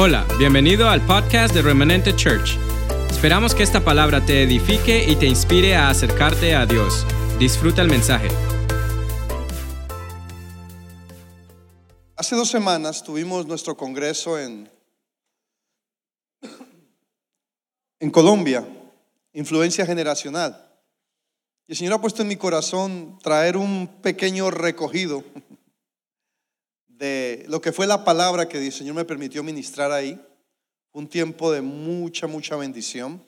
Hola, bienvenido al podcast de Remanente Church. Esperamos que esta palabra te edifique y te inspire a acercarte a Dios. Disfruta el mensaje. Hace dos semanas tuvimos nuestro congreso en, en Colombia, Influencia Generacional. Y el Señor ha puesto en mi corazón traer un pequeño recogido de lo que fue la palabra que el Señor me permitió ministrar ahí. Un tiempo de mucha, mucha bendición.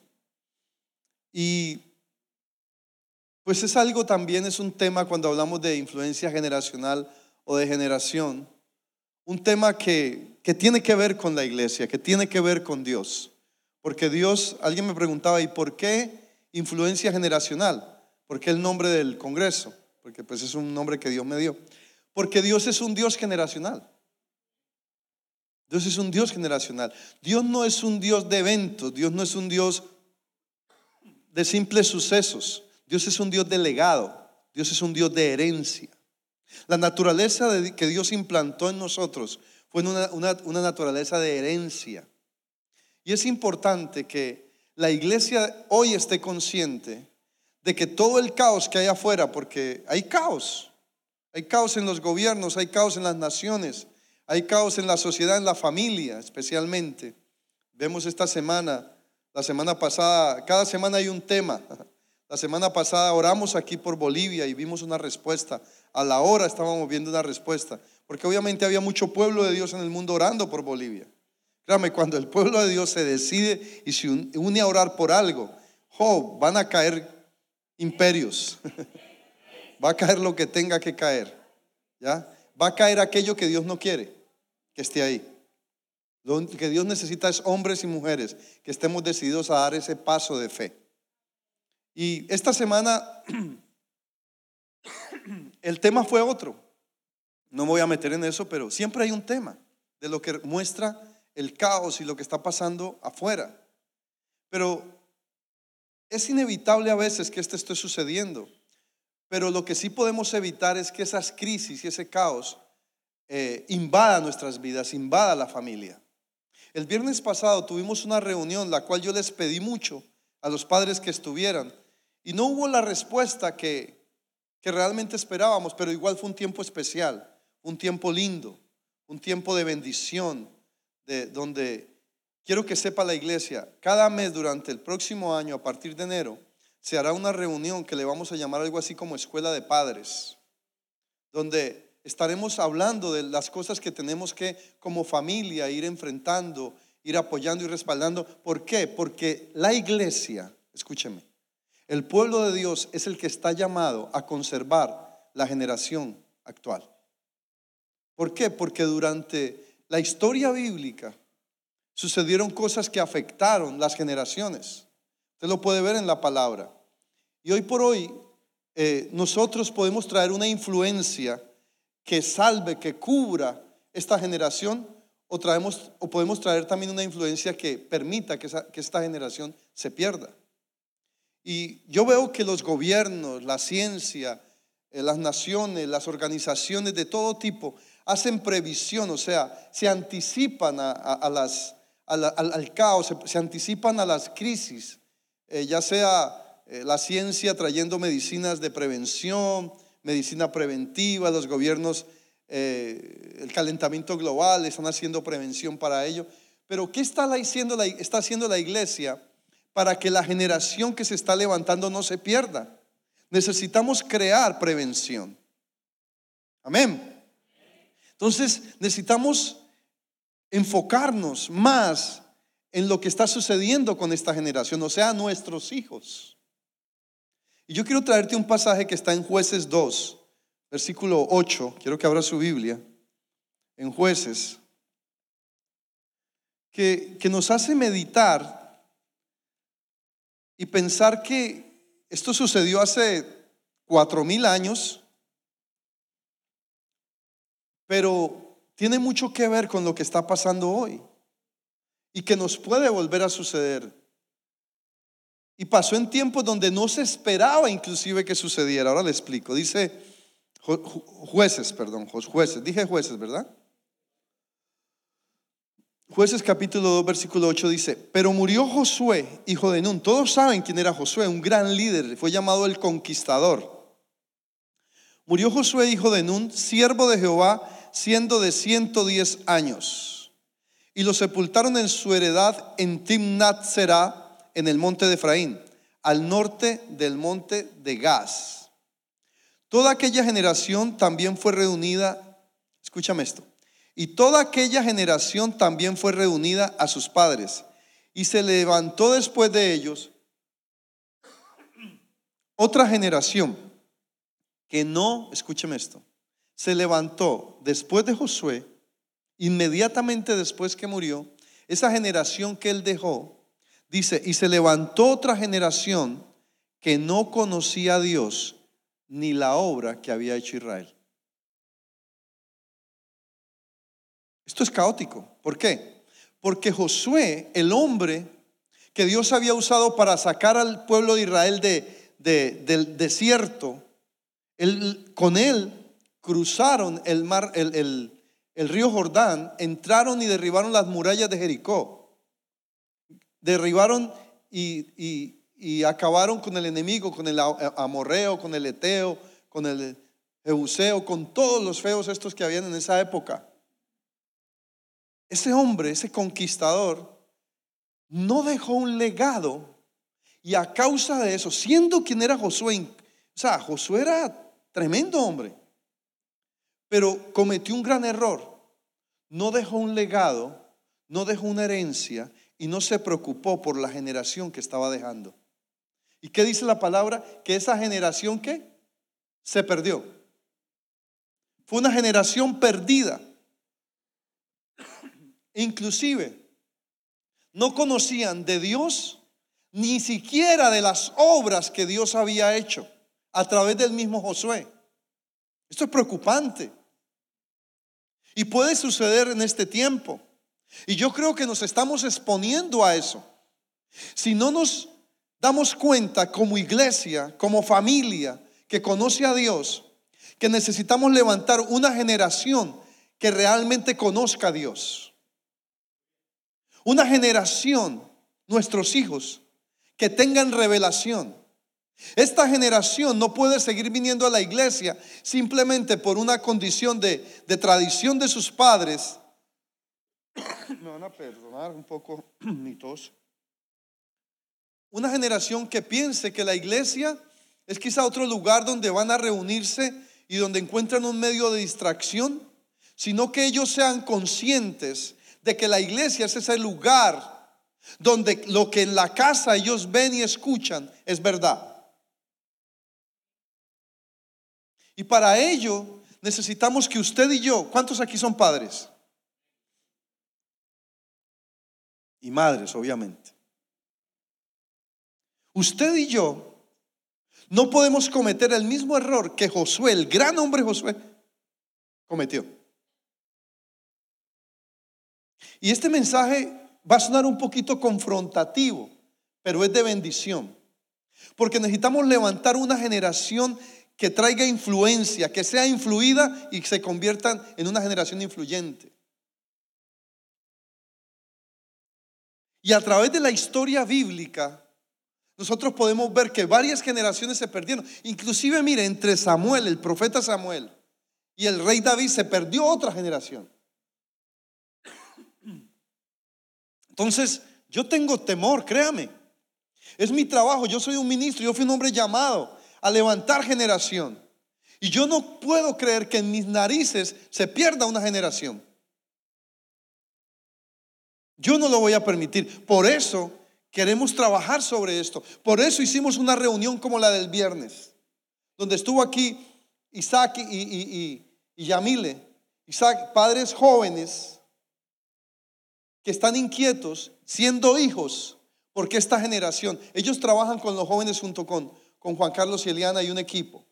Y pues es algo también, es un tema cuando hablamos de influencia generacional o de generación, un tema que, que tiene que ver con la iglesia, que tiene que ver con Dios. Porque Dios, alguien me preguntaba, ¿y por qué influencia generacional? ¿Por qué el nombre del Congreso? Porque pues es un nombre que Dios me dio. Porque Dios es un Dios generacional. Dios es un Dios generacional. Dios no es un Dios de eventos. Dios no es un Dios de simples sucesos. Dios es un Dios de legado. Dios es un Dios de herencia. La naturaleza que Dios implantó en nosotros fue una, una naturaleza de herencia. Y es importante que la iglesia hoy esté consciente de que todo el caos que hay afuera, porque hay caos, hay caos en los gobiernos, hay caos en las naciones, hay caos en la sociedad, en la familia especialmente. Vemos esta semana, la semana pasada, cada semana hay un tema. La semana pasada oramos aquí por Bolivia y vimos una respuesta. A la hora estábamos viendo una respuesta. Porque obviamente había mucho pueblo de Dios en el mundo orando por Bolivia. Créame, cuando el pueblo de Dios se decide y se une a orar por algo, oh, van a caer imperios. Va a caer lo que tenga que caer. ¿Ya? Va a caer aquello que Dios no quiere que esté ahí. Lo que Dios necesita es hombres y mujeres que estemos decididos a dar ese paso de fe. Y esta semana el tema fue otro. No me voy a meter en eso, pero siempre hay un tema de lo que muestra el caos y lo que está pasando afuera. Pero es inevitable a veces que esto esté sucediendo. Pero lo que sí podemos evitar es que esas crisis y ese caos eh, invada nuestras vidas, invada la familia. El viernes pasado tuvimos una reunión, la cual yo les pedí mucho a los padres que estuvieran, y no hubo la respuesta que, que realmente esperábamos, pero igual fue un tiempo especial, un tiempo lindo, un tiempo de bendición, de donde quiero que sepa la iglesia, cada mes durante el próximo año, a partir de enero, se hará una reunión que le vamos a llamar algo así como escuela de padres, donde estaremos hablando de las cosas que tenemos que como familia ir enfrentando, ir apoyando y respaldando. ¿Por qué? Porque la iglesia, escúcheme, el pueblo de Dios es el que está llamado a conservar la generación actual. ¿Por qué? Porque durante la historia bíblica sucedieron cosas que afectaron las generaciones. Usted lo puede ver en la palabra. Y hoy por hoy eh, nosotros podemos traer una influencia que salve, que cubra esta generación, o, traemos, o podemos traer también una influencia que permita que, que esta generación se pierda. Y yo veo que los gobiernos, la ciencia, eh, las naciones, las organizaciones de todo tipo hacen previsión, o sea, se anticipan a, las, al, caos, se anticipan a las crisis eh, ya sea eh, la ciencia trayendo medicinas de prevención, medicina preventiva, los gobiernos, eh, el calentamiento global, están haciendo prevención para ello. Pero ¿qué está haciendo, la, está haciendo la iglesia para que la generación que se está levantando no se pierda? Necesitamos crear prevención. Amén. Entonces necesitamos enfocarnos más en lo que está sucediendo con esta generación, o sea, nuestros hijos. Y yo quiero traerte un pasaje que está en jueces 2, versículo 8, quiero que abra su Biblia, en jueces, que, que nos hace meditar y pensar que esto sucedió hace cuatro mil años, pero tiene mucho que ver con lo que está pasando hoy y que nos puede volver a suceder. Y pasó en tiempos donde no se esperaba inclusive que sucediera. Ahora le explico. Dice jueces, perdón, jueces. Dije jueces, ¿verdad? Jueces capítulo 2, versículo 8 dice, pero murió Josué, hijo de Nun. Todos saben quién era Josué, un gran líder, fue llamado el conquistador. Murió Josué, hijo de Nun, siervo de Jehová, siendo de 110 años. Y lo sepultaron en su heredad en Timnat Será, en el monte de Efraín, al norte del monte de Gaz. Toda aquella generación también fue reunida, escúchame esto, y toda aquella generación también fue reunida a sus padres. Y se levantó después de ellos otra generación que no, escúcheme esto, se levantó después de Josué, inmediatamente después que murió, esa generación que él dejó, dice, y se levantó otra generación que no conocía a Dios ni la obra que había hecho Israel. Esto es caótico. ¿Por qué? Porque Josué, el hombre que Dios había usado para sacar al pueblo de Israel de, del desierto, con él cruzaron el mar, el, río Jordán, entraron y derribaron las murallas de Jericó. Derribaron y, acabaron con el enemigo, con el amorreo, con el eteo, con el euseo, con todos los feos estos que habían en esa época. Ese hombre, ese conquistador, no dejó un legado y a causa de eso, siendo quien era Josué, o sea, Josué era tremendo hombre, pero cometió un gran error. No dejó un legado, no dejó una herencia y no se preocupó por la generación que estaba dejando. ¿Y qué dice la palabra? Que esa generación que se perdió. Fue una generación perdida. Inclusive, no conocían de Dios ni siquiera de las obras que Dios había hecho a través del mismo Josué. Esto es preocupante. Y puede suceder en este tiempo. Y yo creo que nos estamos exponiendo a eso. Si no nos damos cuenta como iglesia, como familia que conoce a Dios, que necesitamos levantar una generación que realmente conozca a Dios. Una generación, nuestros hijos, que tengan revelación. Esta generación no puede seguir viniendo a la iglesia simplemente por una condición de, tradición de sus padres. Me van a perdonar un poco mi tos. Una generación que piense que la iglesia es quizá otro lugar donde van a reunirse y donde encuentran un medio de distracción, sino que ellos sean conscientes de que la iglesia es ese lugar donde lo que en la casa ellos ven y escuchan es verdad. Y para ello necesitamos que usted y yo, ¿cuántos aquí son padres? Y madres, obviamente. Usted y yo no podemos cometer el mismo error que Josué, el gran hombre Josué, cometió. Y este mensaje va a sonar un poquito confrontativo, pero es de bendición. Porque necesitamos levantar una generación que traiga influencia, que sea influida y se conviertan en una generación influyente. Y a través de la historia bíblica, nosotros podemos ver que varias generaciones se perdieron. Inclusive, mire, entre Samuel, el profeta Samuel, y el rey David se perdió otra generación. Entonces, yo tengo temor, créame. Es mi trabajo, yo soy un ministro, yo fui un hombre llamado a levantar generación. Y yo no puedo creer que en mis narices se pierda una generación. Yo no lo voy a permitir. Por eso queremos trabajar sobre esto. Por eso hicimos una reunión como la del viernes, donde estuvo aquí Isaac y, y, y Yamile, Isaac, padres jóvenes que están inquietos siendo hijos, porque esta generación, ellos trabajan con los jóvenes junto con, con Juan Carlos y Eliana y un equipo,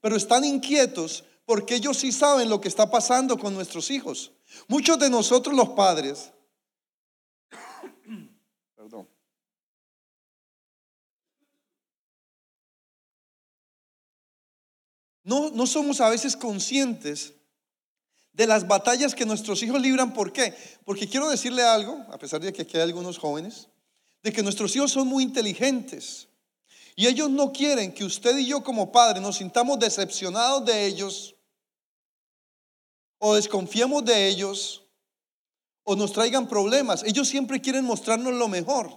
pero están inquietos porque ellos sí saben lo que está pasando con nuestros hijos. Muchos de nosotros los padres, perdón, no, no somos a veces conscientes de las batallas que nuestros hijos libran. ¿Por qué? Porque quiero decirle algo, a pesar de que aquí hay algunos jóvenes, de que nuestros hijos son muy inteligentes. Y ellos no quieren que usted y yo como padres nos sintamos decepcionados de ellos o desconfiemos de ellos o nos traigan problemas. Ellos siempre quieren mostrarnos lo mejor.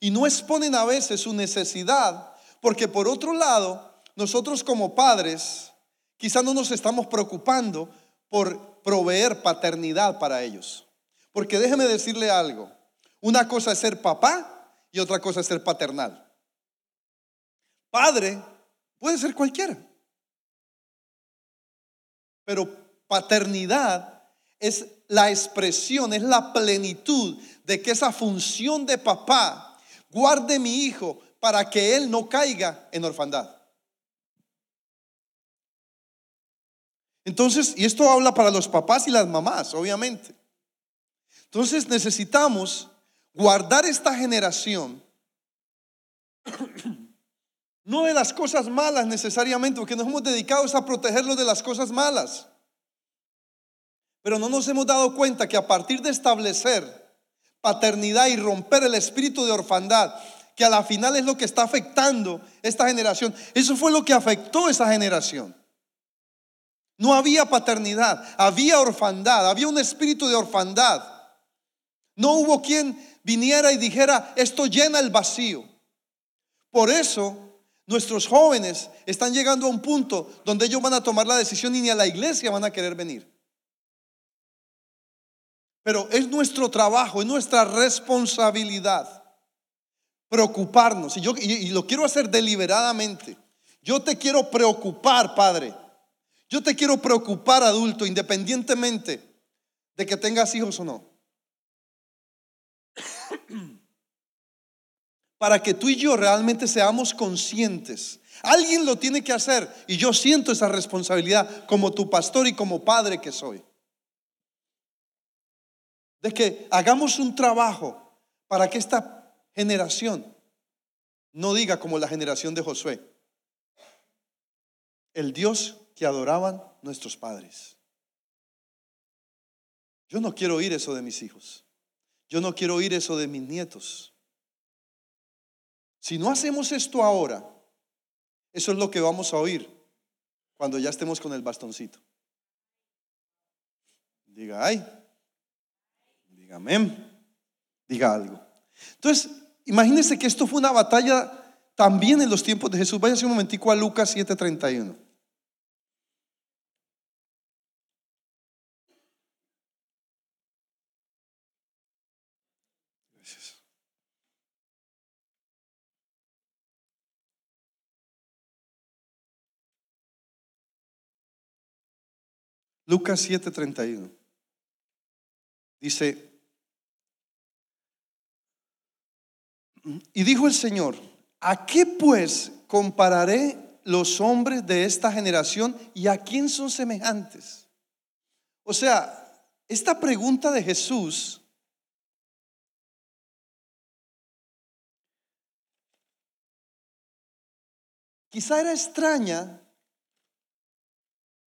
Y no exponen a veces su necesidad, porque por otro lado, nosotros como padres, quizás no nos estamos preocupando por proveer paternidad para ellos. Porque déjeme decirle algo, una cosa es ser papá y otra cosa es ser paternal. Padre puede ser cualquiera. Pero paternidad es la expresión, es la plenitud de que esa función de papá guarde mi hijo para que él no caiga en orfandad. Entonces, y esto habla para los papás y las mamás, obviamente. Entonces necesitamos guardar esta generación no de las cosas malas necesariamente, porque nos hemos dedicado a protegerlos de las cosas malas. Pero no nos hemos dado cuenta que a partir de establecer paternidad y romper el espíritu de orfandad, que a la final es lo que está afectando esta generación, eso fue lo que afectó esa generación. No había paternidad, había orfandad, había un espíritu de orfandad. No hubo quien viniera y dijera, esto llena el vacío. Por eso Nuestros jóvenes están llegando a un punto donde ellos van a tomar la decisión y ni a la iglesia van a querer venir. Pero es nuestro trabajo, es nuestra responsabilidad preocuparnos. Y, yo, y lo quiero hacer deliberadamente. Yo te quiero preocupar, Padre. Yo te quiero preocupar, adulto, independientemente de que tengas hijos o no. Para que tú y yo realmente seamos conscientes. Alguien lo tiene que hacer y yo siento esa responsabilidad como tu pastor y como padre que soy. De que hagamos un trabajo para que esta generación no diga como la generación de Josué, el Dios que adoraban nuestros padres. Yo no quiero oír eso de mis hijos. Yo no quiero oír eso de mis nietos. Si no hacemos esto ahora, eso es lo que vamos a oír cuando ya estemos con el bastoncito. Diga, ay, diga, amén, diga algo. Entonces, imagínense que esto fue una batalla también en los tiempos de Jesús. Váyase un momentico a Lucas 7:31. Lucas 7:31. Dice, y dijo el Señor, ¿a qué pues compararé los hombres de esta generación y a quién son semejantes? O sea, esta pregunta de Jesús quizá era extraña,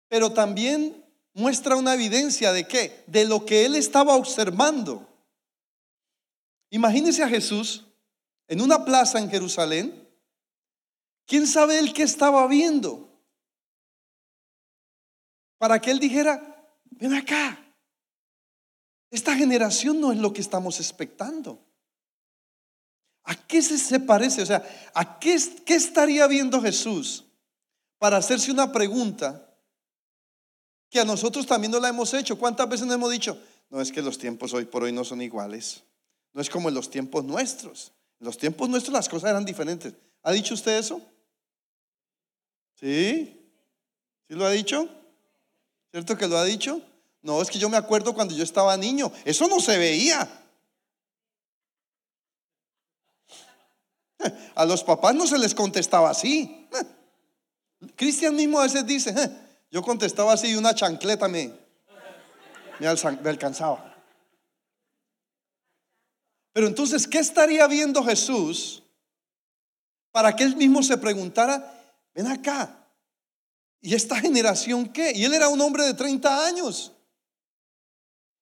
pero también muestra una evidencia de qué? De lo que él estaba observando. Imagínese a Jesús en una plaza en Jerusalén. ¿Quién sabe él qué estaba viendo? Para que él dijera, ven acá, esta generación no es lo que estamos expectando. ¿A qué se, parece? O sea, ¿a qué, qué estaría viendo Jesús para hacerse una pregunta que a nosotros también no la hemos hecho. ¿Cuántas veces nos hemos dicho? No es que los tiempos hoy por hoy no son iguales. No es como en los tiempos nuestros. En los tiempos nuestros las cosas eran diferentes. ¿Ha dicho usted eso? ¿Sí? ¿Sí lo ha dicho? ¿Cierto que lo ha dicho? No, es que yo me acuerdo cuando yo estaba niño. Eso no se veía. A los papás no se les contestaba así. Cristian mismo a veces dice, yo contestaba así y una chancleta me, me alcanzaba. Pero entonces, ¿qué estaría viendo Jesús para que él mismo se preguntara, ven acá, ¿Y esta generación qué? Y él era un hombre de 30 años.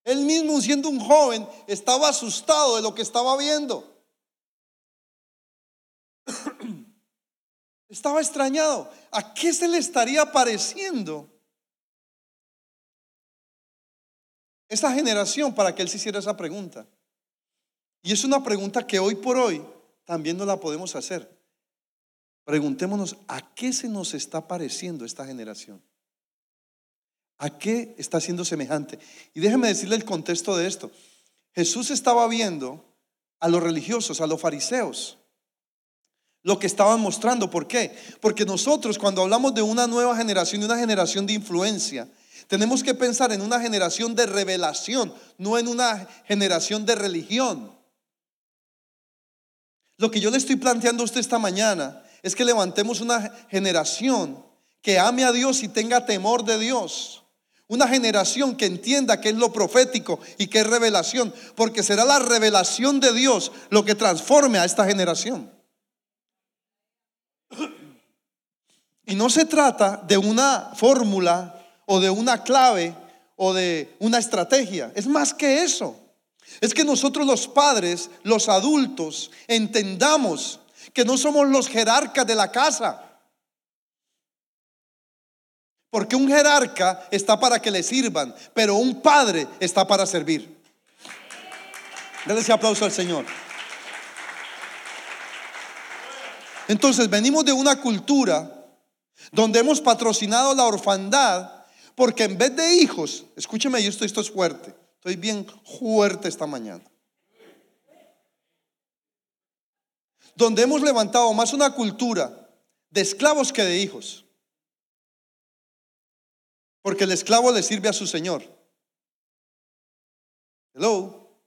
Él mismo siendo un joven estaba asustado de lo que estaba viendo. Estaba extrañado. ¿A qué se le estaría pareciendo esa generación para que él se hiciera esa pregunta? Y es una pregunta que hoy por hoy también no la podemos hacer. Preguntémonos, ¿a qué se nos está pareciendo esta generación? ¿A qué está siendo semejante? Y déjeme decirle el contexto de esto. Jesús estaba viendo a los religiosos, a los fariseos, lo que estaban mostrando. ¿Por qué? Porque nosotros cuando hablamos de una nueva generación, de una generación de influencia, tenemos que pensar en una generación de revelación, no en una generación de religión. Lo que yo le estoy planteando a usted esta mañana es que levantemos una generación que ame a Dios y tenga temor de Dios. Una generación que entienda que es lo profético y que es revelación, porque será la revelación de Dios lo que transforme a esta generación. Y no se trata de una fórmula o de una clave o de una estrategia. Es más que eso. Es que nosotros los padres, los adultos, entendamos que no somos los jerarcas de la casa. Porque un jerarca está para que le sirvan, pero un padre está para servir. Denle ese aplauso al Señor. Entonces venimos de una cultura donde hemos patrocinado la orfandad, porque en vez de hijos, escúcheme, esto, esto es fuerte, estoy bien fuerte esta mañana. Donde hemos levantado más una cultura de esclavos que de hijos. Porque el esclavo le sirve a su señor. Hello.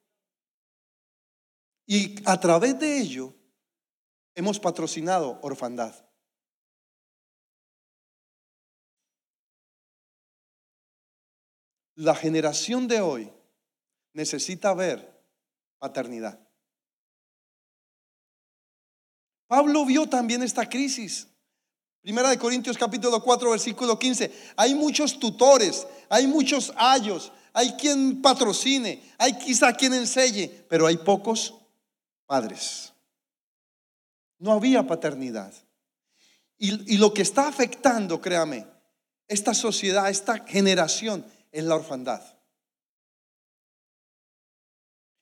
Y a través de ello hemos patrocinado orfandad. La generación de hoy necesita ver paternidad. Pablo vio también esta crisis. Primera de Corintios capítulo 4 versículo 15. Hay muchos tutores, hay muchos ayos, hay quien patrocine, hay quizá quien enseñe, pero hay pocos padres. No había paternidad. Y, lo que está afectando, créame, esta sociedad, esta generación, es la orfandad.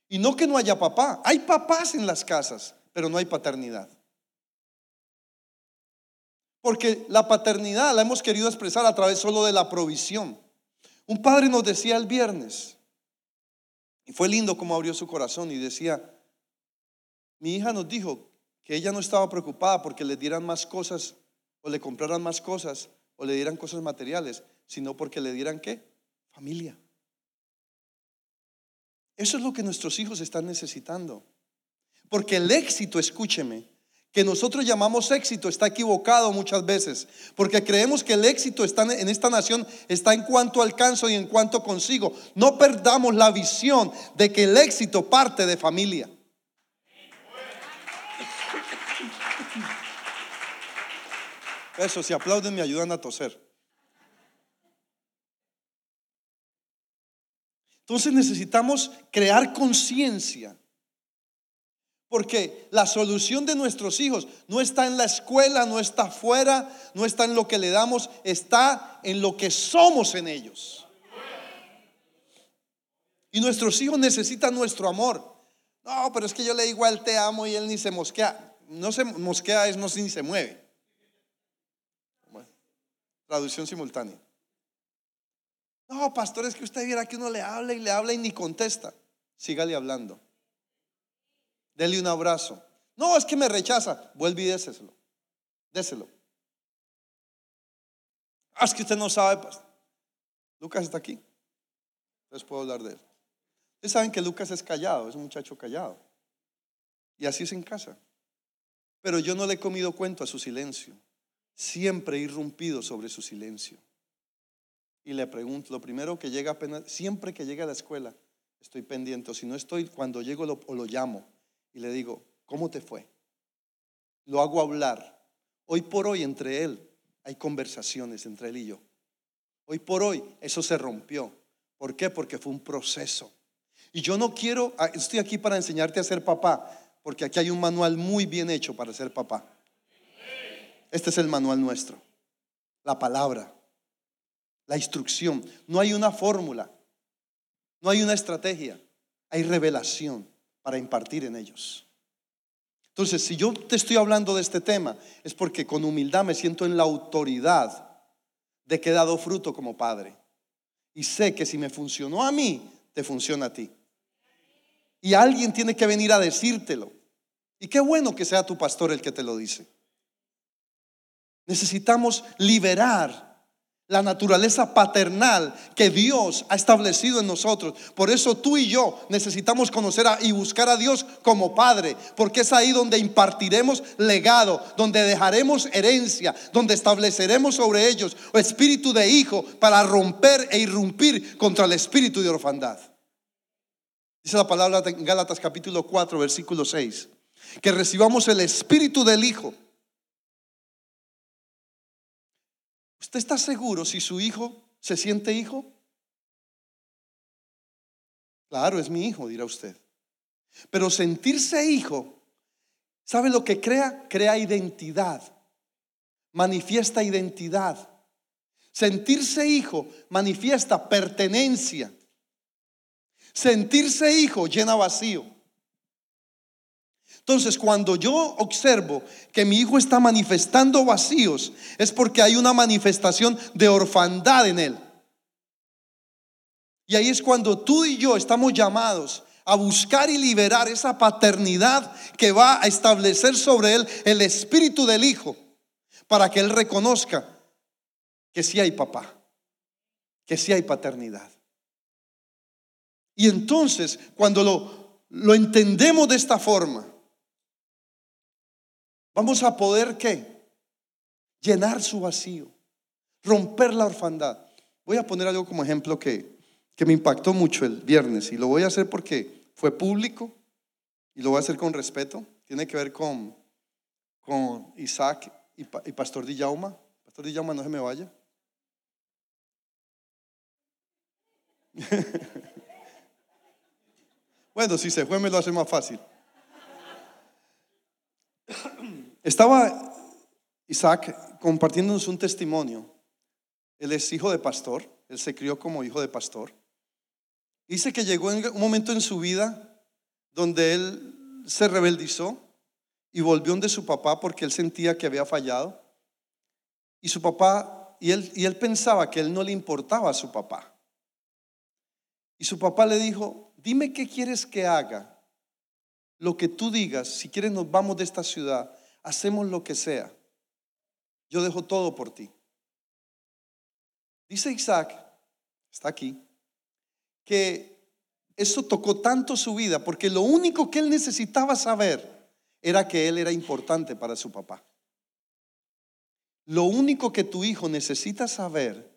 Y no que no haya papá, hay papás en las casas, pero no hay paternidad. Porque la paternidad la hemos querido expresar a través solo de la provisión. Un padre nos decía el viernes, y fue lindo como abrió su corazón y decía, mi hija nos dijo que ella no estaba preocupada porque le dieran más cosas o le compraran más cosas o le dieran cosas materiales, sino porque le dieran qué? Familia. Eso es lo que nuestros hijos están necesitando. Porque el éxito, escúcheme, que nosotros llamamos éxito está equivocado muchas veces, porque creemos que el éxito está en esta nación está en cuanto alcanzo y en cuanto consigo. No perdamos la visión de que el éxito parte de familia. Eso, si aplauden me ayudan a toser. Entonces necesitamos crear conciencia. Porque la solución de nuestros hijos no está en la escuela, no está afuera, no está en lo que le damos, está en lo que somos en ellos. Y nuestros hijos necesitan nuestro amor. No, pero es que yo le digo al te amo y él ni se mosquea. No se mosquea, es no ni se mueve. Traducción simultánea. No, pastor, es que usted viera que uno le habla y le habla y ni contesta. Sígale hablando. Dele un abrazo. No, es que me rechaza. Vuelve y déselo. Déselo. Ah, es que usted no sabe. Lucas está aquí. Entonces puedo hablar de él. Ustedes saben que Lucas es callado, es un muchacho callado. Y así es en casa. Pero yo no le he comido cuento a su silencio. Siempre irrumpido sobre su silencio y le pregunto, lo primero que llega apenas, siempre que llega a la escuela, estoy pendiente, o si no estoy, cuando llego lo, o lo llamo y le digo, ¿cómo te fue? Lo hago hablar. Hoy por hoy entre él hay conversaciones entre él y yo. Hoy por hoy eso se rompió. ¿Por qué? Porque fue un proceso. Y yo no quiero, ah, estoy aquí para enseñarte a ser papá, porque aquí hay un manual muy bien hecho para ser papá. Este es el manual nuestro. La palabra, la instrucción. No hay una fórmula, no hay una estrategia, hay revelación para impartir en ellos. Entonces, si yo te estoy hablando de este tema, es porque con humildad me siento en la autoridad de que he dado fruto como padre. Y sé que si me funcionó a mí, te funciona a ti. Y alguien tiene que venir a decírtelo. Y qué bueno que sea tu pastor el que te lo dice. Necesitamos liberar la naturaleza paternal que Dios ha establecido en nosotros. Por eso tú y yo necesitamos conocer y buscar a Dios como Padre, porque es ahí donde impartiremos legado, donde dejaremos herencia, donde estableceremos sobre ellos espíritu de hijo para romper e irrumpir contra el espíritu de orfandad. Dice la palabra en Gálatas capítulo 4, versículo 6, que recibamos el espíritu del hijo ¿Usted está seguro si su hijo se siente hijo? Claro, es mi hijo, dirá usted. Pero sentirse hijo, ¿sabe lo que crea? Crea identidad, manifiesta identidad. Sentirse hijo manifiesta pertenencia. Sentirse hijo llena vacío. Entonces, cuando yo observo que mi hijo está manifestando vacíos, es porque hay una manifestación de orfandad en él. Y ahí es cuando tú y yo estamos llamados a buscar y liberar esa paternidad que va a establecer sobre él el espíritu del hijo, para que él reconozca que sí hay papá, que sí hay paternidad. Y entonces, cuando lo, entendemos de esta forma, Vamos a poder qué? Llenar su vacío, romper la orfandad. Voy a poner algo como ejemplo que, que me impactó mucho el viernes y lo voy a hacer porque fue público y lo voy a hacer con respeto. Tiene que ver con, con Isaac y, y Pastor Dillauma. Pastor Dillauma, no se me vaya. bueno, si se fue me lo hace más fácil. Estaba Isaac compartiéndonos un testimonio. Él es hijo de pastor, él se crió como hijo de pastor. Dice que llegó un momento en su vida donde él se rebeldizó y volvió donde su papá porque él sentía que había fallado. Y su papá, y él, y él pensaba que él no le importaba a su papá. Y su papá le dijo, dime qué quieres que haga. Lo que tú digas, si quieres nos vamos de esta ciudad hacemos lo que sea. Yo dejo todo por ti. Dice Isaac, está aquí, que eso tocó tanto su vida porque lo único que él necesitaba saber era que él era importante para su papá. Lo único que tu hijo necesita saber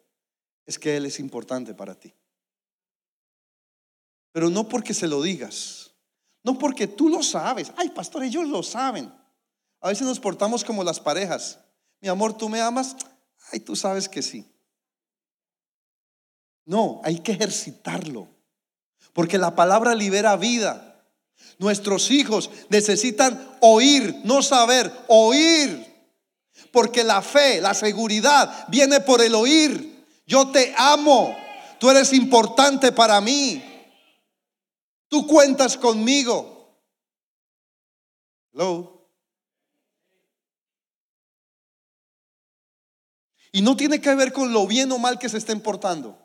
es que él es importante para ti. Pero no porque se lo digas, no porque tú lo sabes. Ay, pastor, ellos lo saben. A veces nos portamos como las parejas. Mi amor, ¿tú me amas? Ay, tú sabes que sí. No, hay que ejercitarlo. Porque la palabra libera vida. Nuestros hijos necesitan oír, no saber, oír. Porque la fe, la seguridad viene por el oír. Yo te amo. Tú eres importante para mí. Tú cuentas conmigo. Hello. Y no tiene que ver con lo bien o mal que se estén portando.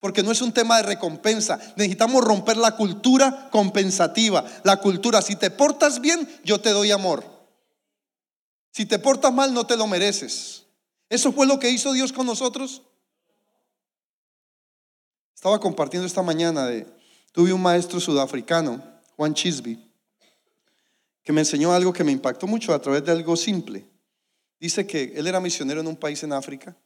Porque no es un tema de recompensa. Necesitamos romper la cultura compensativa. La cultura, si te portas bien, yo te doy amor. Si te portas mal, no te lo mereces. Eso fue lo que hizo Dios con nosotros. Estaba compartiendo esta mañana de, tuve un maestro sudafricano, Juan Chisby, que me enseñó algo que me impactó mucho a través de algo simple. Dice que él era misionero en un país en África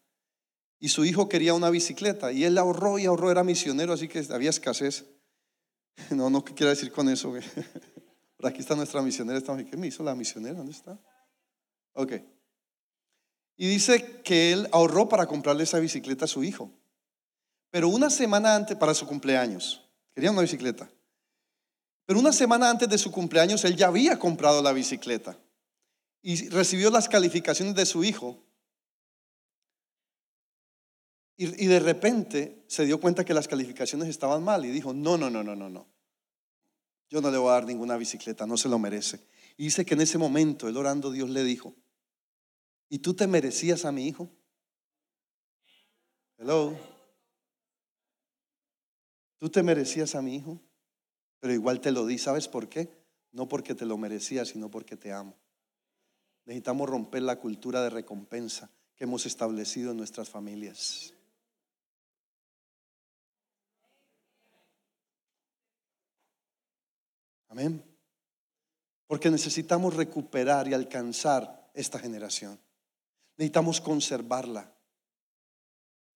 y su hijo quería una bicicleta y él ahorró y ahorró, era misionero, así que había escasez. No, no, ¿qué quiere decir con eso? Por aquí está nuestra misionera, ¿qué me hizo la misionera? ¿Dónde está? Ok. Y dice que él ahorró para comprarle esa bicicleta a su hijo. Pero una semana antes, para su cumpleaños, quería una bicicleta. Pero una semana antes de su cumpleaños, él ya había comprado la bicicleta y recibió las calificaciones de su hijo. Y, de repente se dio cuenta que las calificaciones estaban mal y dijo, no, no, no, no, no, no. Yo no le voy a dar ninguna bicicleta, no se lo merece. Y dice que en ese momento, él orando, Dios le dijo, ¿y tú te merecías a mi hijo? Hello. ¿Tú te merecías a mi hijo? Pero igual te lo di, ¿sabes por qué? No porque te lo merecías, sino porque te amo. Necesitamos romper la cultura de recompensa que hemos establecido en nuestras familias. Amén. Porque necesitamos recuperar y alcanzar esta generación. Necesitamos conservarla.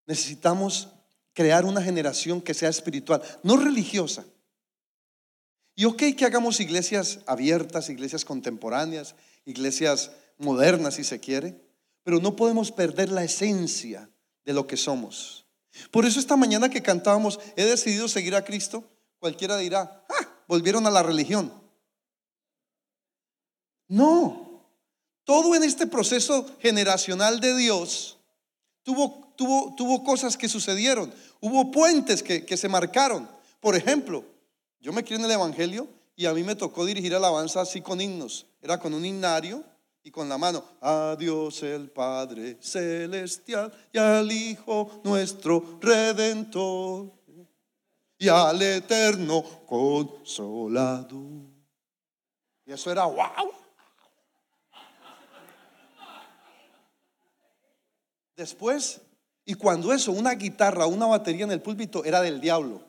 Necesitamos crear una generación que sea espiritual, no religiosa. Y ok que hagamos iglesias abiertas, iglesias contemporáneas, iglesias modernas si se quiere, pero no podemos perder la esencia de lo que somos. Por eso esta mañana que cantábamos, he decidido seguir a Cristo, cualquiera dirá, ah, volvieron a la religión. No, todo en este proceso generacional de Dios tuvo, tuvo, tuvo cosas que sucedieron, hubo puentes que, que se marcaron. Por ejemplo, yo me crié en el Evangelio y a mí me tocó dirigir alabanza así con himnos. Era con un himnario y con la mano. A Dios el Padre celestial y al Hijo nuestro Redentor y al Eterno consolado. Y eso era wow. Después, y cuando eso, una guitarra, una batería en el púlpito era del diablo.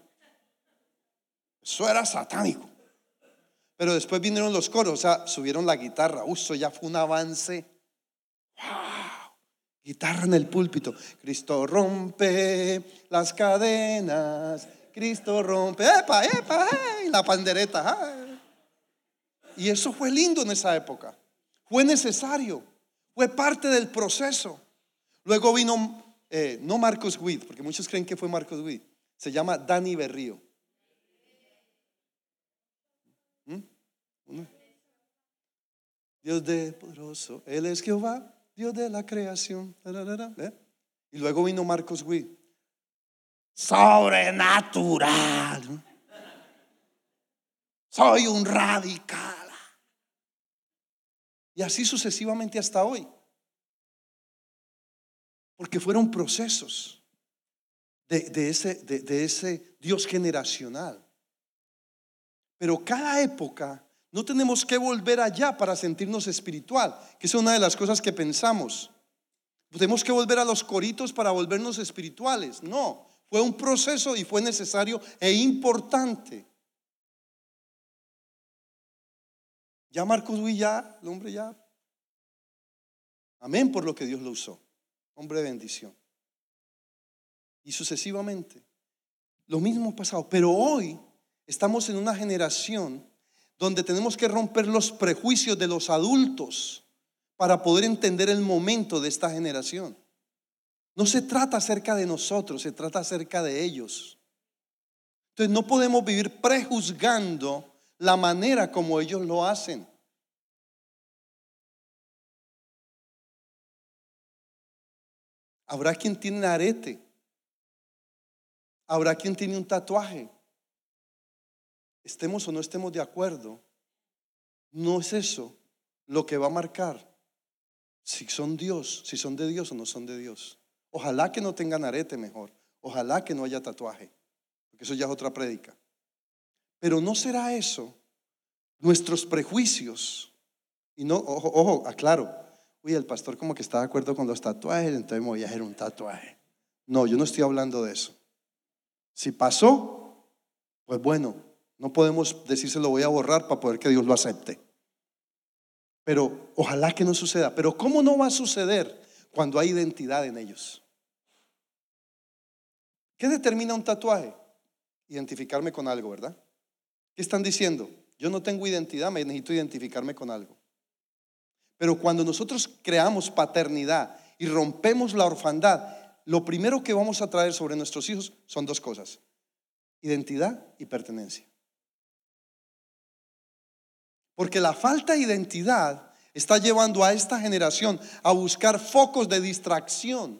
Eso era satánico. Pero después vinieron los coros, o sea, subieron la guitarra. Uso ya fue un avance. Guitarra en el púlpito. Cristo rompe las cadenas. Cristo rompe. ¡Epa, epa! La pandereta. Y eso fue lindo en esa época. Fue necesario. Fue parte del proceso. Luego vino, eh, no Marcos Witt, porque muchos creen que fue Marcos Witt. Se llama Dani Berrío. Dios de poderoso, Él es Jehová, Dios de la creación. ¿Eh? Y luego vino Marcos Witt. Sobrenatural. Soy un radical. Y así sucesivamente hasta hoy. Porque fueron procesos de, ese, de ese Dios generacional. Pero cada época no tenemos que volver allá para sentirnos espiritual, que es una de las cosas que pensamos. Tenemos que volver a los coritos para volvernos espirituales. No, fue un proceso y fue necesario e importante. Ya Marcos ya, el hombre ya. Amén por lo que Dios lo usó. Hombre de bendición. Y sucesivamente. Lo mismo ha pasado. Pero hoy Estamos en una generación donde tenemos que romper los prejuicios de los adultos para poder entender el momento de esta generación. No se trata acerca de nosotros, se trata acerca de ellos. Entonces no podemos vivir prejuzgando la manera como ellos lo hacen. Habrá quien tiene arete. Habrá quien tiene un tatuaje estemos o no estemos de acuerdo, no es eso lo que va a marcar si son Dios, si son de Dios o no son de Dios. Ojalá que no tengan arete mejor, ojalá que no haya tatuaje, porque eso ya es otra prédica. Pero no será eso nuestros prejuicios. Y no, ojo, ojo, aclaro. Uy, el pastor como que está de acuerdo con los tatuajes, entonces me voy a hacer un tatuaje. No, yo no estoy hablando de eso. Si pasó, pues bueno, no podemos decírselo voy a borrar para poder que Dios lo acepte. Pero ojalá que no suceda. Pero ¿cómo no va a suceder cuando hay identidad en ellos? ¿Qué determina un tatuaje? Identificarme con algo, ¿verdad? ¿Qué están diciendo? Yo no tengo identidad, me necesito identificarme con algo. Pero cuando nosotros creamos paternidad y rompemos la orfandad, lo primero que vamos a traer sobre nuestros hijos son dos cosas, identidad y pertenencia. Porque la falta de identidad está llevando a esta generación a buscar focos de distracción.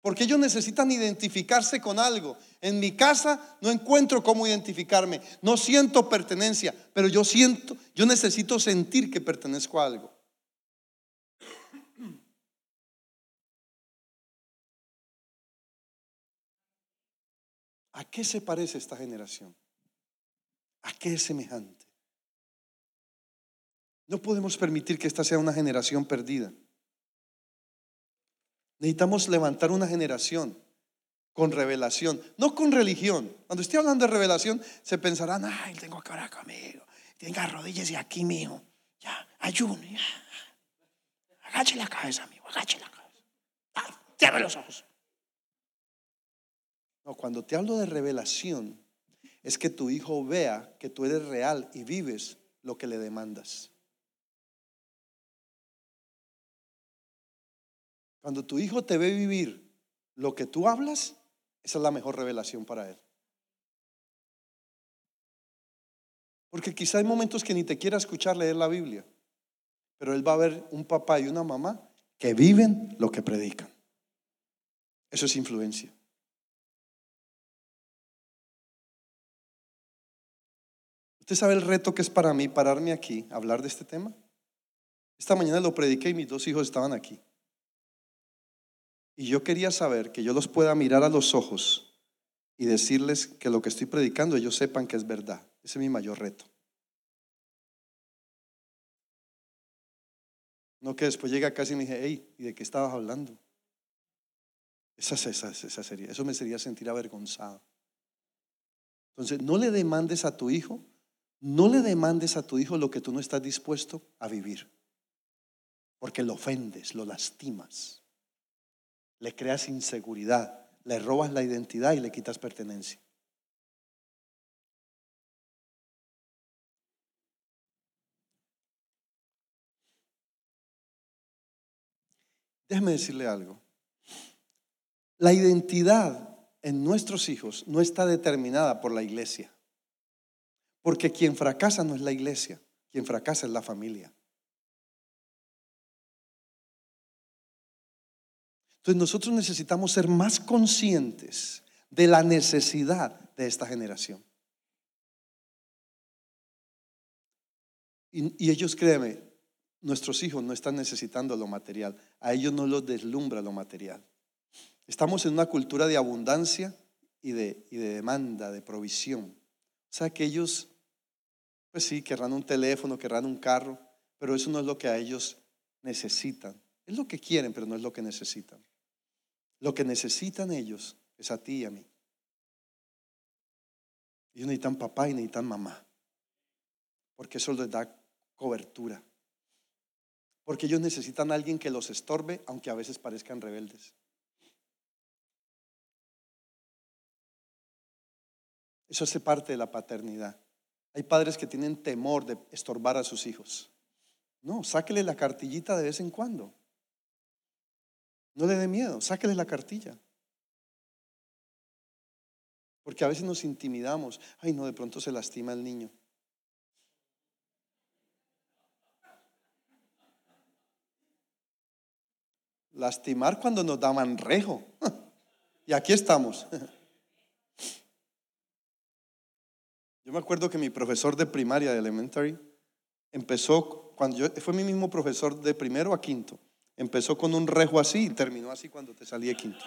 Porque ellos necesitan identificarse con algo. En mi casa no encuentro cómo identificarme. No siento pertenencia, pero yo siento, yo necesito sentir que pertenezco a algo. ¿A qué se parece esta generación? ¿A qué es semejante? No podemos permitir que esta sea una generación perdida. Necesitamos levantar una generación con revelación, no con religión. Cuando estoy hablando de revelación, se pensarán, ay, tengo que orar conmigo. Tenga rodillas y aquí, mío. Ya, ayuno. Ya. La cabeza, amigo, agache la cabeza. Ah, cierre los ojos. No, cuando te hablo de revelación, es que tu hijo vea que tú eres real y vives lo que le demandas. Cuando tu hijo te ve vivir lo que tú hablas, esa es la mejor revelación para él. Porque quizá hay momentos que ni te quiera escuchar leer la Biblia, pero él va a ver un papá y una mamá que viven lo que predican. Eso es influencia. ¿Usted sabe el reto que es para mí pararme aquí, hablar de este tema? Esta mañana lo prediqué y mis dos hijos estaban aquí. Y yo quería saber que yo los pueda mirar a los ojos y decirles que lo que estoy predicando ellos sepan que es verdad. Ese es mi mayor reto. No que después llega casi y me dije, hey, ¿y de qué estabas hablando? Esa, esa sería, eso me sería sentir avergonzado. Entonces, no le demandes a tu hijo no le demandes a tu hijo lo que tú no estás dispuesto a vivir, porque lo ofendes, lo lastimas, le creas inseguridad, le robas la identidad y le quitas pertenencia. Déjeme decirle algo. La identidad en nuestros hijos no está determinada por la iglesia. Porque quien fracasa no es la iglesia, quien fracasa es la familia. Entonces nosotros necesitamos ser más conscientes de la necesidad de esta generación. Y, ellos, créeme, nuestros hijos no están necesitando lo material, a ellos no los deslumbra lo material. Estamos en una cultura de abundancia y de, y de demanda, de provisión. O sea que ellos pues sí, querrán un teléfono, querrán un carro, pero eso no es lo que a ellos necesitan. Es lo que quieren, pero no es lo que necesitan. Lo que necesitan ellos es a ti y a mí. Ellos necesitan papá y necesitan mamá, porque eso les da cobertura. Porque ellos necesitan a alguien que los estorbe, aunque a veces parezcan rebeldes. Eso hace parte de la paternidad. Hay padres que tienen temor de estorbar a sus hijos. No, sáquele la cartillita de vez en cuando. No le dé miedo, sáquele la cartilla. Porque a veces nos intimidamos. Ay, no, de pronto se lastima el niño. Lastimar cuando nos daban rejo. Y aquí estamos. Yo me acuerdo que mi profesor de primaria, de elementary, empezó, cuando yo, fue mi mismo profesor de primero a quinto, empezó con un rejo así y terminó así cuando te salí de quinto.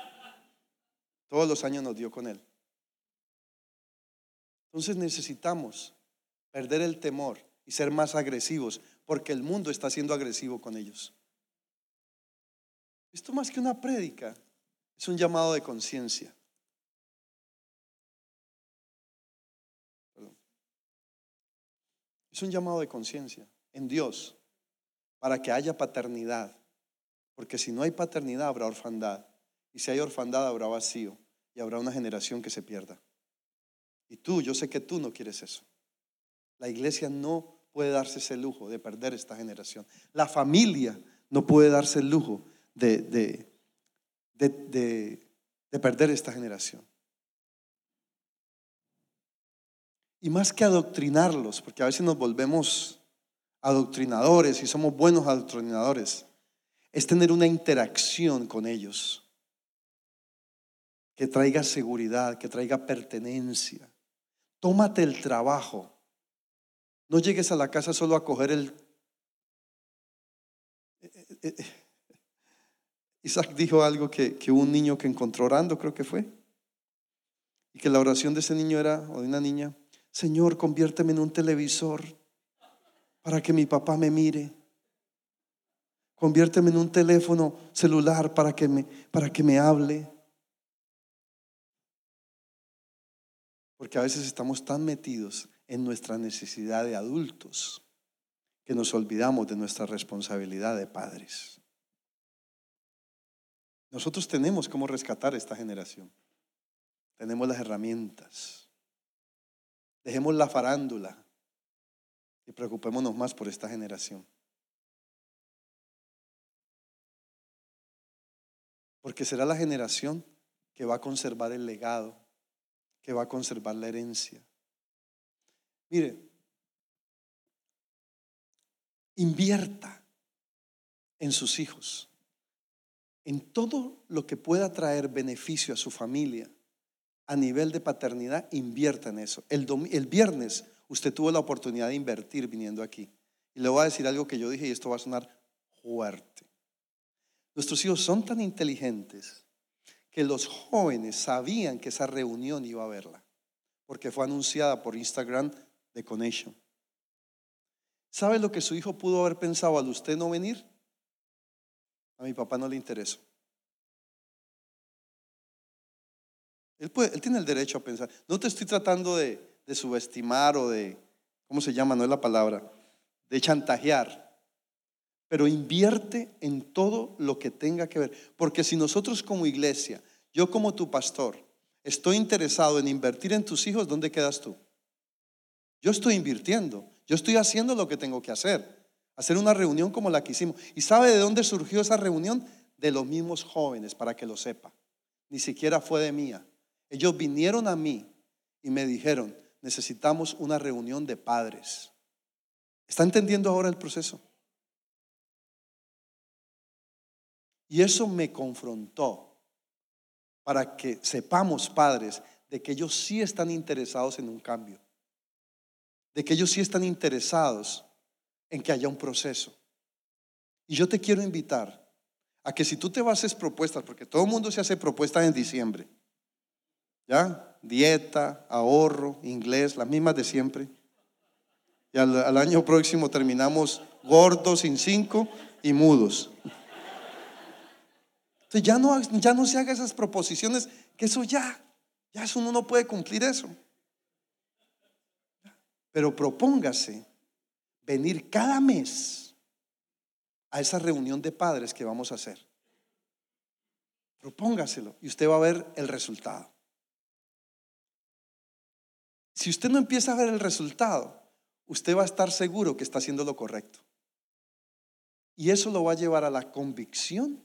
Todos los años nos dio con él. Entonces necesitamos perder el temor y ser más agresivos, porque el mundo está siendo agresivo con ellos. Esto más que una prédica, es un llamado de conciencia. Es un llamado de conciencia en Dios para que haya paternidad. Porque si no hay paternidad habrá orfandad. Y si hay orfandad habrá vacío y habrá una generación que se pierda. Y tú, yo sé que tú no quieres eso. La iglesia no puede darse ese lujo de perder esta generación. La familia no puede darse el lujo de, de, de perder esta generación. Y más que adoctrinarlos, porque a veces nos volvemos adoctrinadores y somos buenos adoctrinadores, es tener una interacción con ellos que traiga seguridad, que traiga pertenencia. Tómate el trabajo. No llegues a la casa solo a coger el... Isaac dijo algo que, que un niño que encontró orando, creo que fue, y que la oración de ese niño era, o de una niña, Señor, conviérteme en un televisor para que mi papá me mire. Conviérteme en un teléfono celular para que me, para que me hable. Porque a veces estamos tan metidos en nuestra necesidad de adultos que nos olvidamos de nuestra responsabilidad de padres. Nosotros tenemos cómo rescatar esta generación. Tenemos las herramientas. Dejemos la farándula y preocupémonos más por esta generación. Porque será la generación que va a conservar el legado, que va a conservar la herencia. Mire, invierta en sus hijos, en todo lo que pueda traer beneficio a su familia a nivel de paternidad, invierta en eso. El, viernes usted tuvo la oportunidad de invertir viniendo aquí. Y le voy a decir algo que yo dije y esto va a sonar fuerte. Nuestros hijos son tan inteligentes que los jóvenes sabían que esa reunión iba a verla, porque fue anunciada por Instagram de Connection. ¿Sabe lo que su hijo pudo haber pensado al usted no venir? A mi papá no le interesó. Él, tiene el derecho a pensar. No te estoy tratando de, de subestimar o de, ¿cómo se llama? No es la palabra, de chantajear. Pero invierte en todo lo que tenga que ver. Porque si nosotros como iglesia, yo como tu pastor, estoy interesado en invertir en tus hijos, ¿dónde quedas tú? Yo estoy invirtiendo, yo estoy haciendo lo que tengo que hacer. Hacer una reunión como la que hicimos. ¿Y sabe de dónde surgió esa reunión? De los mismos jóvenes, para que lo sepa. Ni siquiera fue de mía. Ellos vinieron a mí y me dijeron, necesitamos una reunión de padres. ¿Está entendiendo ahora el proceso? Y eso me confrontó para que sepamos, padres, de que ellos sí están interesados en un cambio, de que ellos sí están interesados en que haya un proceso. Y yo te quiero invitar a que si tú te hacer propuestas, porque todo el mundo se hace propuestas en diciembre, ¿Ya? Dieta, ahorro, inglés, las mismas de siempre. Y al, año próximo terminamos gordos, sin cinco y mudos. Entonces ya no, ya no se haga esas proposiciones, que eso ya, ya eso uno no puede cumplir eso. Pero propóngase venir cada mes a esa reunión de padres que vamos a hacer. Propóngaselo y usted va a ver el resultado. Si usted no empieza a ver el resultado, usted va a estar seguro que está haciendo lo correcto. Y eso lo va a llevar a la convicción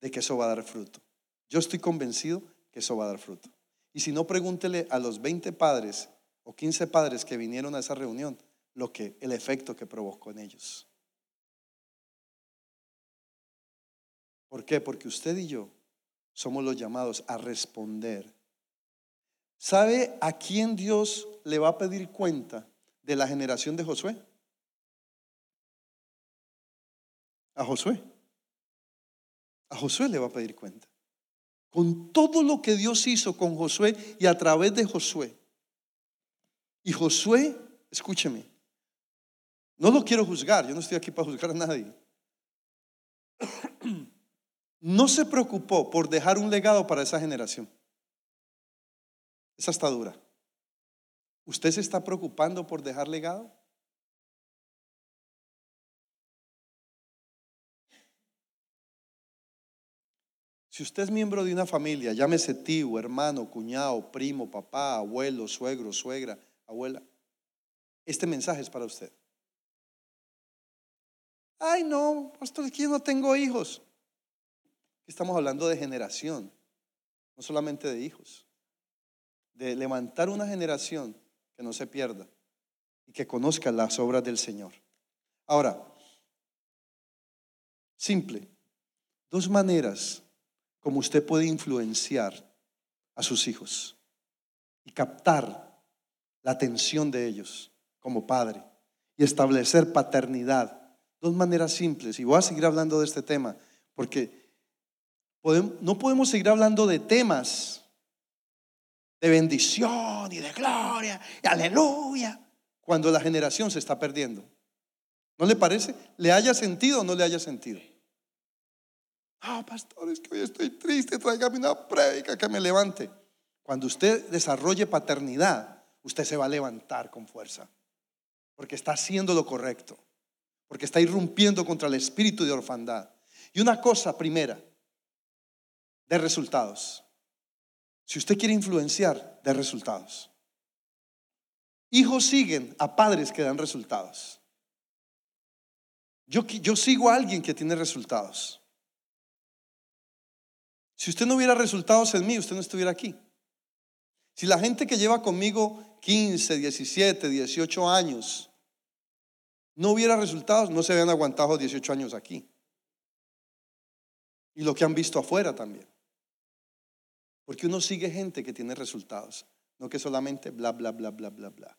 de que eso va a dar fruto. Yo estoy convencido que eso va a dar fruto. Y si no, pregúntele a los 20 padres o 15 padres que vinieron a esa reunión lo que el efecto que provocó en ellos. ¿Por qué? Porque usted y yo somos los llamados a responder ¿Sabe a quién Dios le va a pedir cuenta de la generación de Josué? A Josué. A Josué le va a pedir cuenta. Con todo lo que Dios hizo con Josué y a través de Josué. Y Josué, escúcheme, no lo quiero juzgar, yo no estoy aquí para juzgar a nadie. No se preocupó por dejar un legado para esa generación. Esa está dura. ¿Usted se está preocupando por dejar legado? Si usted es miembro de una familia, llámese tío, hermano, cuñado, primo, papá, abuelo, suegro, suegra, abuela, este mensaje es para usted. Ay, no, pastor, yo no tengo hijos. Estamos hablando de generación, no solamente de hijos. De levantar una generación que no se pierda y que conozca las obras del Señor. Ahora, simple, dos maneras como usted puede influenciar a sus hijos y captar la atención de ellos como padre y establecer paternidad. Dos maneras simples. Y voy a seguir hablando de este tema porque no podemos seguir hablando de temas de bendición y de gloria y aleluya cuando la generación se está perdiendo. ¿No le parece? ¿Le haya sentido o no le haya sentido? Ah, pastor, es que hoy estoy triste, tráigame una prédica que me levante. Cuando usted desarrolle paternidad, usted se va a levantar con fuerza, porque está haciendo lo correcto, porque está irrumpiendo contra el espíritu de orfandad. Y una cosa primera, de resultados. Si usted quiere influenciar, de resultados. Hijos siguen a padres que dan resultados. Yo, yo sigo a alguien que tiene resultados. Si usted no hubiera resultados en mí, usted no estuviera aquí. Si la gente que lleva conmigo 15, 17, 18 años no hubiera resultados, no se habían aguantado 18 años aquí. Y lo que han visto afuera también. Porque uno sigue gente que tiene resultados, no que solamente bla, bla, bla, bla, bla, bla.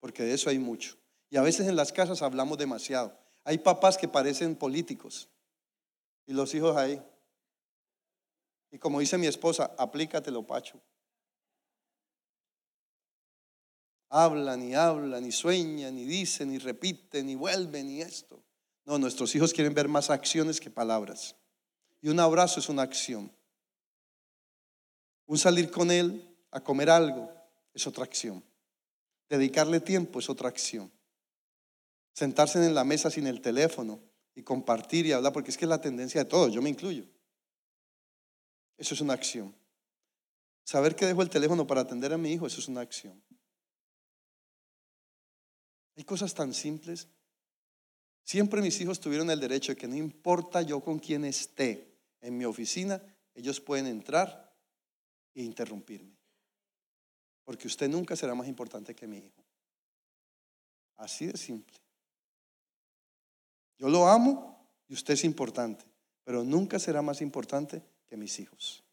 Porque de eso hay mucho. Y a veces en las casas hablamos demasiado. Hay papás que parecen políticos y los hijos ahí. Y como dice mi esposa, aplícatelo, Pacho. Hablan y hablan y sueñan y dicen y repiten y vuelven y esto. No, nuestros hijos quieren ver más acciones que palabras. Y un abrazo es una acción. Un salir con él a comer algo es otra acción. Dedicarle tiempo es otra acción. Sentarse en la mesa sin el teléfono y compartir y hablar, porque es que es la tendencia de todos, yo me incluyo. Eso es una acción. Saber que dejo el teléfono para atender a mi hijo, eso es una acción. Hay cosas tan simples. Siempre mis hijos tuvieron el derecho de que no importa yo con quién esté en mi oficina, ellos pueden entrar e interrumpirme. Porque usted nunca será más importante que mi hijo. Así de simple. Yo lo amo y usted es importante, pero nunca será más importante que mis hijos.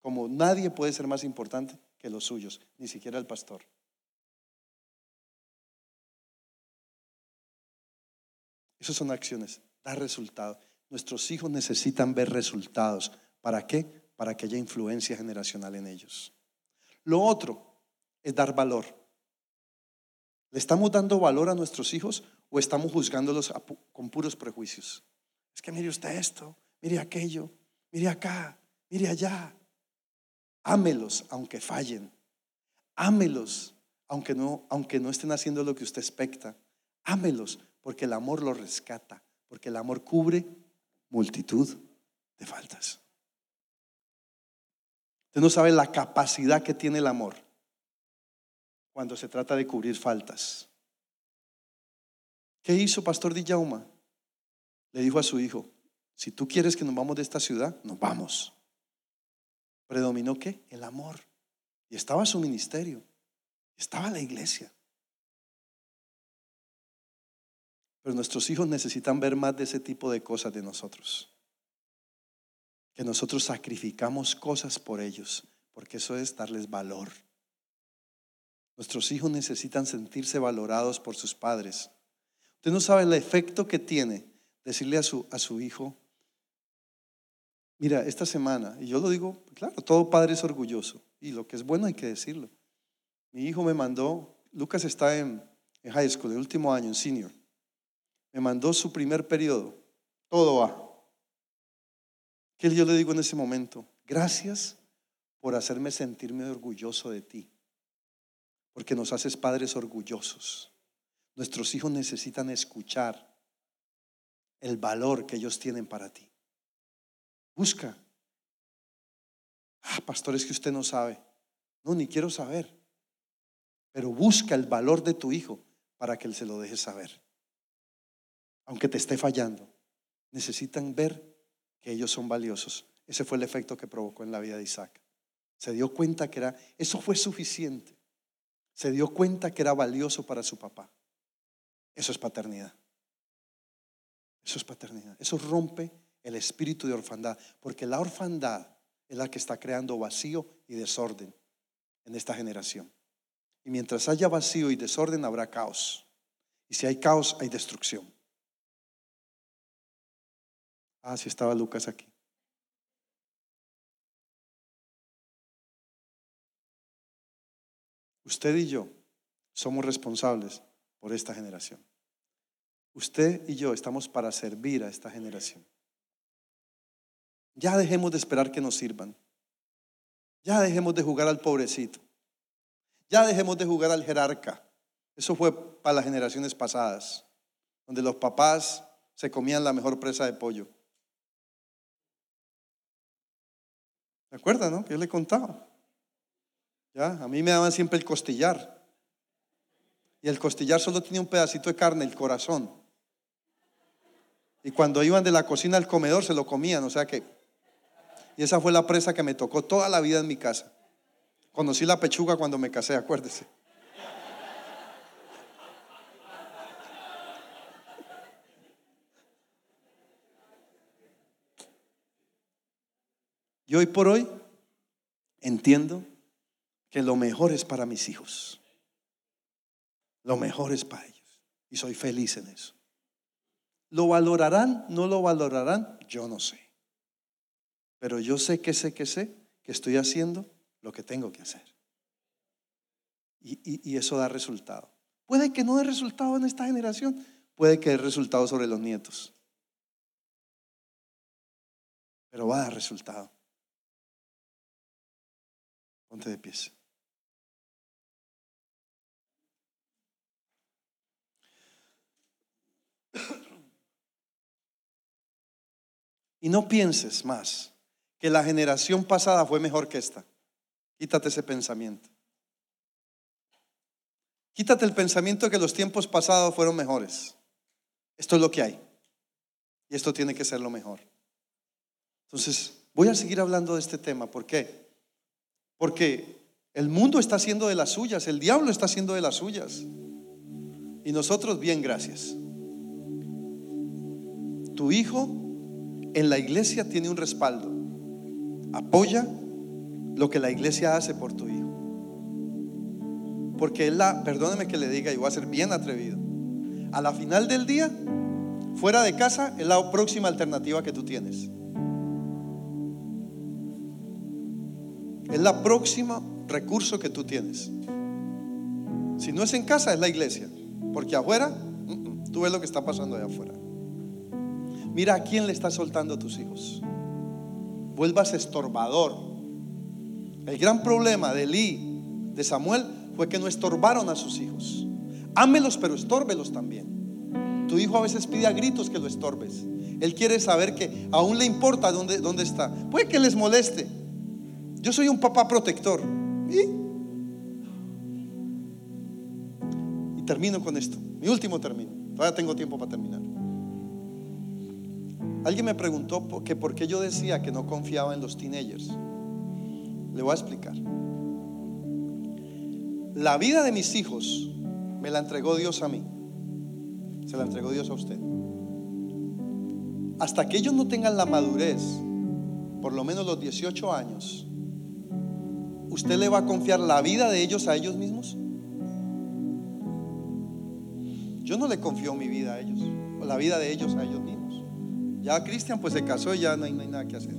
Como nadie puede ser más importante que los suyos, ni siquiera el pastor. Esas son acciones, da resultados. Nuestros hijos necesitan ver resultados. ¿Para qué? Para que haya influencia generacional en ellos. Lo otro es dar valor. ¿Le estamos dando valor a nuestros hijos o estamos juzgándolos con puros prejuicios? Es que mire usted esto, mire aquello, mire acá, mire allá. Ámelos aunque fallen. Ámelos aunque no, aunque no estén haciendo lo que usted expecta. Ámelos porque el amor los rescata, porque el amor cubre multitud de faltas. Usted no sabe la capacidad que tiene el amor cuando se trata de cubrir faltas. ¿Qué hizo Pastor Dillauma? Le dijo a su hijo, si tú quieres que nos vamos de esta ciudad, nos vamos. ¿Predominó qué? El amor. Y estaba su ministerio, estaba la iglesia. Pero nuestros hijos necesitan ver más de ese tipo de cosas de nosotros que nosotros sacrificamos cosas por ellos, porque eso es darles valor. Nuestros hijos necesitan sentirse valorados por sus padres. Usted no sabe el efecto que tiene decirle a su, a su hijo, mira, esta semana, y yo lo digo, claro, todo padre es orgulloso, y lo que es bueno hay que decirlo. Mi hijo me mandó, Lucas está en, en high school, el último año, en senior, me mandó su primer periodo, todo va. ¿Qué yo le digo en ese momento? Gracias por hacerme sentirme orgulloso de ti, porque nos haces padres orgullosos. Nuestros hijos necesitan escuchar el valor que ellos tienen para ti. Busca. Ah, pastor, es que usted no sabe. No, ni quiero saber. Pero busca el valor de tu hijo para que él se lo deje saber. aunque te esté fallando, necesitan ver que ellos son valiosos. Ese fue el efecto que provocó en la vida de Isaac. Se dio cuenta que era, eso fue suficiente. Se dio cuenta que era valioso para su papá. Eso es paternidad. Eso es paternidad. Eso rompe el espíritu de orfandad, porque la orfandad es la que está creando vacío y desorden en esta generación. Y mientras haya vacío y desorden, habrá caos. Y si hay caos, hay destrucción. Ah, si estaba Lucas aquí. Usted y yo somos responsables por esta generación. Usted y yo estamos para servir a esta generación. Ya dejemos de esperar que nos sirvan. Ya dejemos de jugar al pobrecito. Ya dejemos de jugar al jerarca. Eso fue para las generaciones pasadas, donde los papás se comían la mejor presa de pollo. ¿Se acuerdan, no? Que yo le contaba. Ya, a mí me daban siempre el costillar. Y el costillar solo tenía un pedacito de carne, el corazón. Y cuando iban de la cocina al comedor se lo comían, o sea que... Y esa fue la presa que me tocó toda la vida en mi casa. Conocí la pechuga cuando me casé, acuérdese. Y hoy por hoy entiendo que lo mejor es para mis hijos. Lo mejor es para ellos. Y soy feliz en eso. ¿Lo valorarán? ¿No lo valorarán? Yo no sé. Pero yo sé que sé que sé que estoy haciendo lo que tengo que hacer. Y, y eso da resultado. Puede que no dé resultado en esta generación, puede que dé resultado sobre los nietos. Pero va a dar resultado. Ponte de pies. Y no pienses más que la generación pasada fue mejor que esta. Quítate ese pensamiento. Quítate el pensamiento de que los tiempos pasados fueron mejores. Esto es lo que hay. Y esto tiene que ser lo mejor. Entonces, voy a seguir hablando de este tema. ¿Por qué? Porque el mundo está haciendo de las suyas, el diablo está haciendo de las suyas. Y nosotros, bien, gracias. Tu hijo en la iglesia tiene un respaldo. Apoya lo que la iglesia hace por tu hijo. Porque él la, perdóneme que le diga, y voy a ser bien atrevido. A la final del día, fuera de casa, es la próxima alternativa que tú tienes. Es la próxima recurso que tú tienes. Si no es en casa, es la iglesia. Porque afuera, tú ves lo que está pasando allá afuera. Mira a quién le estás soltando a tus hijos. Vuelvas estorbador. El gran problema de Eli, de Samuel, fue que no estorbaron a sus hijos. Ámelos, pero estórbelos también. Tu hijo a veces pide a gritos que lo estorbes. Él quiere saber que aún le importa dónde, dónde está. Puede que les moleste, yo soy un papá protector. ¿Y? termino con esto. Mi último término. Todavía tengo tiempo para terminar. Alguien me preguntó que por qué yo decía que no confiaba en los teenagers. Le voy a explicar. La vida de mis hijos me la entregó Dios a mí. Se la entregó Dios a usted. Hasta que ellos no tengan la madurez, por lo menos los 18 años, ¿usted le va a confiar la vida de ellos a ellos mismos? Yo no le confío mi vida a ellos, o la vida de ellos a ellos mismos. Ya Cristian pues se casó y ya no hay, nada que hacer.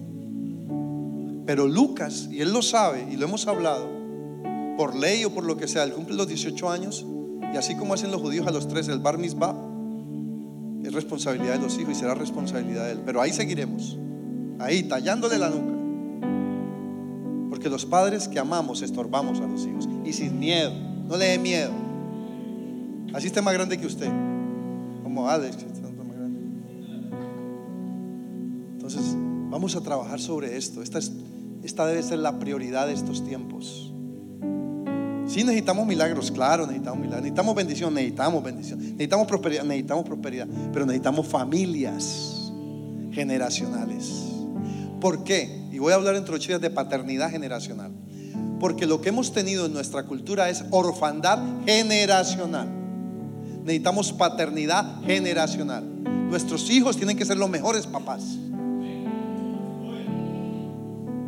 Pero Lucas, y él lo sabe, y lo hemos hablado, por ley o por lo que sea, él cumple los 18 años, y así como hacen los judíos a los 13, el bar mitzvah, es responsabilidad de los hijos y será responsabilidad de él. Pero ahí seguiremos, ahí tallándole la nuca. Que los padres que amamos estorbamos a los hijos. Y sin miedo, no le dé miedo. Así está más grande que usted. Como Alex, Entonces, vamos a trabajar sobre esto. Esta, es, esta debe ser la prioridad de estos tiempos. Sí necesitamos milagros, claro, necesitamos milagros. Necesitamos bendición, necesitamos bendición. Necesitamos prosperidad, necesitamos prosperidad. Pero necesitamos familias generacionales. ¿Por qué? Y voy a hablar entre días de paternidad generacional. Porque lo que hemos tenido en nuestra cultura es orfandad generacional. Necesitamos paternidad generacional. Nuestros hijos tienen que ser los mejores papás.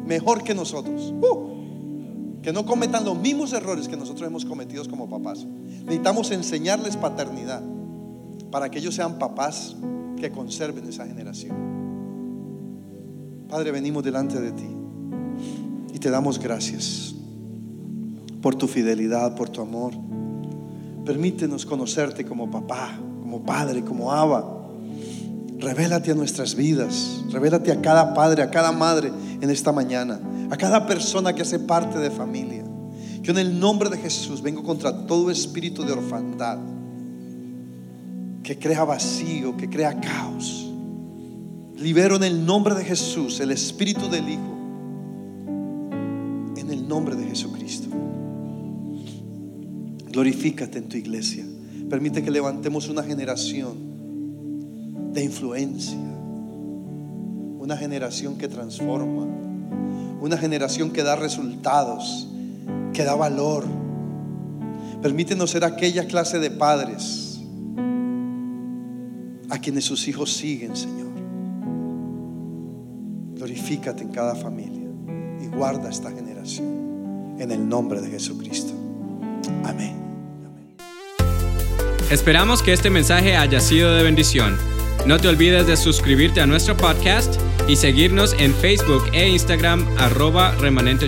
Mejor que nosotros. Uh, que no cometan los mismos errores que nosotros hemos cometido como papás. Necesitamos enseñarles paternidad para que ellos sean papás que conserven esa generación. Padre, venimos delante de ti y te damos gracias por tu fidelidad, por tu amor. Permítenos conocerte como papá, como padre, como aba. Revélate a nuestras vidas, revélate a cada padre, a cada madre en esta mañana, a cada persona que hace parte de familia. Yo en el nombre de Jesús vengo contra todo espíritu de orfandad que crea vacío, que crea caos. Libero en el nombre de Jesús el espíritu del Hijo, en el nombre de Jesucristo. Glorifícate en tu iglesia. Permite que levantemos una generación de influencia. Una generación que transforma. Una generación que da resultados, que da valor. Permítenos ser aquella clase de padres a quienes sus hijos siguen, Señor. Glorifícate en cada familia y guarda esta generación en el nombre de Jesucristo. Amén. Esperamos que este mensaje haya sido de bendición. No te olvides de suscribirte a nuestro podcast y seguirnos en Facebook e Instagram arroba remanente.